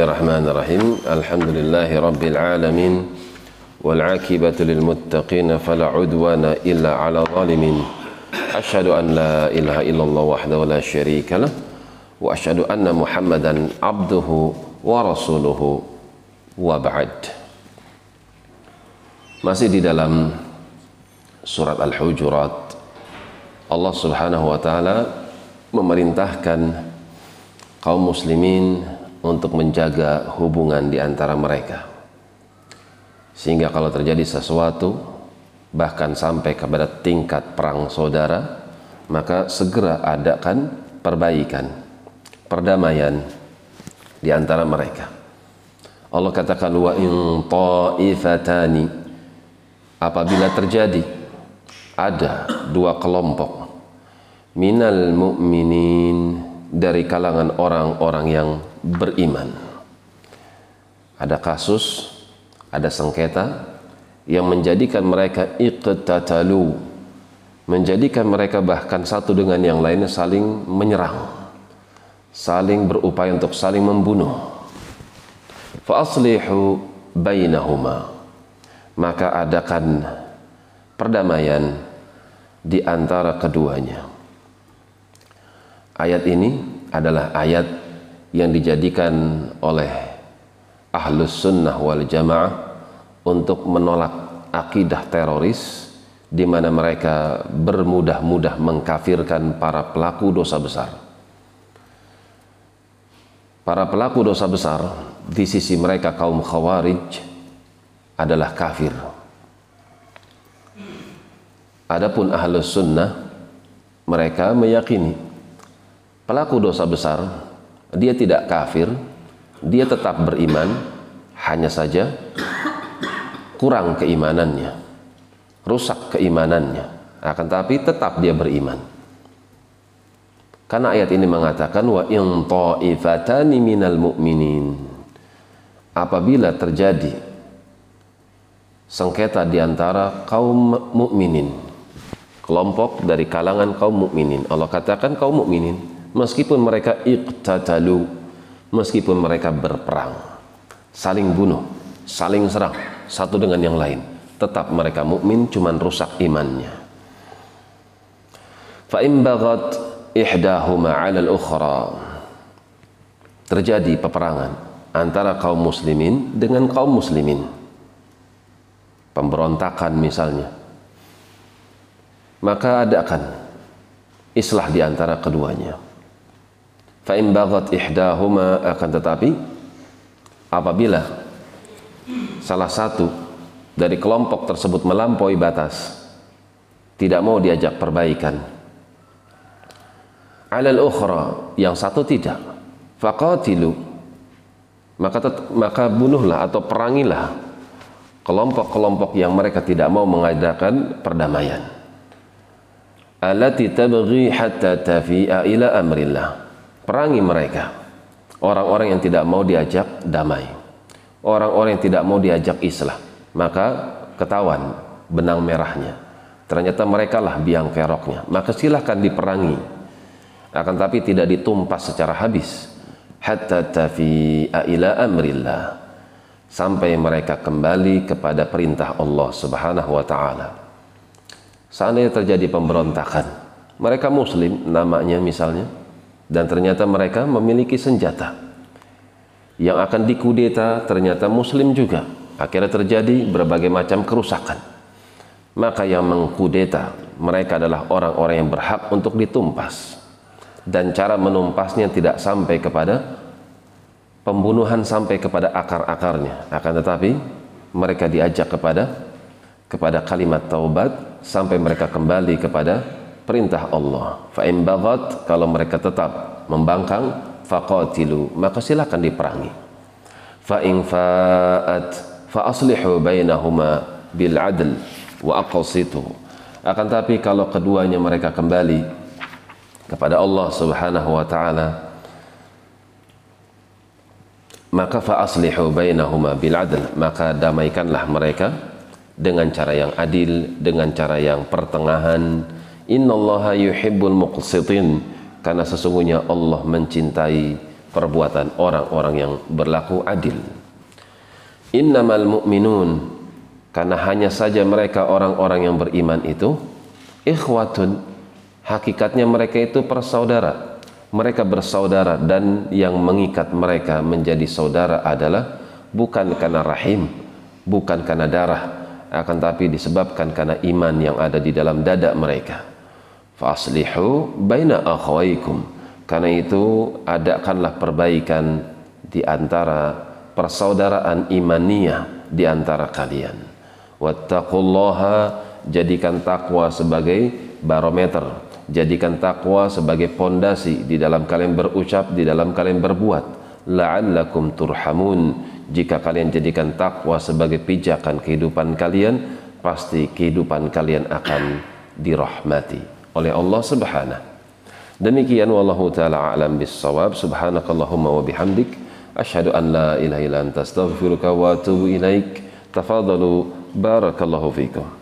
الرحمن الرحيم الحمد لله رب العالمين والعاقبة للمتقين فلا عدوان إلا على الظالمين أشهد أن لا إله إلا الله وحده لا شريك له وأشهد أن محمدا عبده ورسوله وبعد masih di dalam surat Al-Hujurat Allah Subhanahu wa taala memerintahkan kaum muslimin untuk menjaga hubungan di antara mereka. Sehingga kalau terjadi sesuatu bahkan sampai kepada tingkat perang saudara, maka segera adakan perbaikan, perdamaian di antara mereka. Allah katakan wa in ta'ifatani apabila terjadi ada dua kelompok minal mu'minin dari kalangan orang-orang yang beriman. Ada kasus ada sengketa yang menjadikan mereka iqtatalu menjadikan mereka bahkan satu dengan yang lainnya saling menyerang saling berupaya untuk saling membunuh. Fa aslihu bainahuma. Maka adakan perdamaian di antara keduanya. Ayat ini adalah ayat yang dijadikan oleh ahlus sunnah wal jamaah untuk menolak akidah teroris di mana mereka bermudah-mudah mengkafirkan para pelaku dosa besar. Para pelaku dosa besar di sisi mereka kaum khawarij adalah kafir. Adapun ahlus sunnah mereka meyakini pelaku dosa besar dia tidak kafir, dia tetap beriman, hanya saja kurang keimanannya, rusak keimanannya. Akan tapi tetap dia beriman. Karena ayat ini mengatakan wa in ta'ifatani minal mu'minin. Apabila terjadi sengketa di antara kaum mukminin kelompok dari kalangan kaum mukminin Allah katakan kaum mukminin meskipun mereka iqtatalu meskipun mereka berperang saling bunuh saling serang satu dengan yang lain tetap mereka mukmin cuman rusak imannya. Fa in baghat ihdahuma 'ala al-ukhra terjadi peperangan antara kaum muslimin dengan kaum muslimin. Pemberontakan misalnya. Maka adakan islah di antara keduanya fa in baghat ihdahuma akan tetapi apabila salah satu dari kelompok tersebut melampaui batas tidak mau diajak perbaikan. Alal ukhra yang satu tidak. Faqatilu maka maka bunuhlah atau perangilah kelompok-kelompok yang mereka tidak mau mengadakan perdamaian. Allati tabghi hatta tafi'a ila amrillah perangi mereka. Orang-orang yang tidak mau diajak damai. Orang-orang yang tidak mau diajak islah. Maka ketahuan benang merahnya. Ternyata mereka lah biang keroknya. Maka silahkan diperangi. Akan tapi tidak ditumpas secara habis. Hatta tafi'a ila amrillah. Sampai mereka kembali kepada perintah Allah Subhanahu wa taala. Seandainya terjadi pemberontakan, mereka muslim namanya misalnya dan ternyata mereka memiliki senjata yang akan dikudeta ternyata muslim juga. Akhirnya terjadi berbagai macam kerusakan. Maka yang mengkudeta mereka adalah orang-orang yang berhak untuk ditumpas. Dan cara menumpasnya tidak sampai kepada pembunuhan sampai kepada akar-akarnya akan tetapi mereka diajak kepada kepada kalimat taubat sampai mereka kembali kepada perintah Allah. Fa in baghat kalau mereka tetap membangkang faqatilu maka silakan diperangi. Fa in fa'at fa aslihu bainahuma bil adl wa aqsitu akan tapi kalau keduanya mereka kembali kepada Allah Subhanahu wa taala maka fa aslihu bainahuma bil adl maka damaikanlah mereka dengan cara yang adil dengan cara yang pertengahan innallaha yuhibbul muqsitin. Karena sesungguhnya Allah mencintai perbuatan orang-orang yang berlaku adil. Innamal mu'minun. Karena hanya saja mereka orang-orang yang beriman itu ikhwatun hakikatnya mereka itu persaudara mereka bersaudara dan yang mengikat mereka menjadi saudara adalah bukan karena rahim bukan karena darah akan tapi disebabkan karena iman yang ada di dalam dada mereka. Faslihu baina akhwaikum karena itu adakanlah perbaikan di antara persaudaraan imaniyah di antara kalian. Wattaqullaha jadikan takwa sebagai barometer. Jadikan takwa sebagai pondasi di dalam kalian berucap di dalam kalian berbuat la'allakum turhamun. Jika kalian jadikan takwa sebagai pijakan kehidupan kalian pasti kehidupan kalian akan dirahmati oleh Allah subhanahu. Demikian wallahu taala alam bisawab subhanakallahumma wa bihamdik. Asyhadu an la ilaha illa anta astaghfiruka wa atubu ilaik. Tafadalu barakallahu fikum.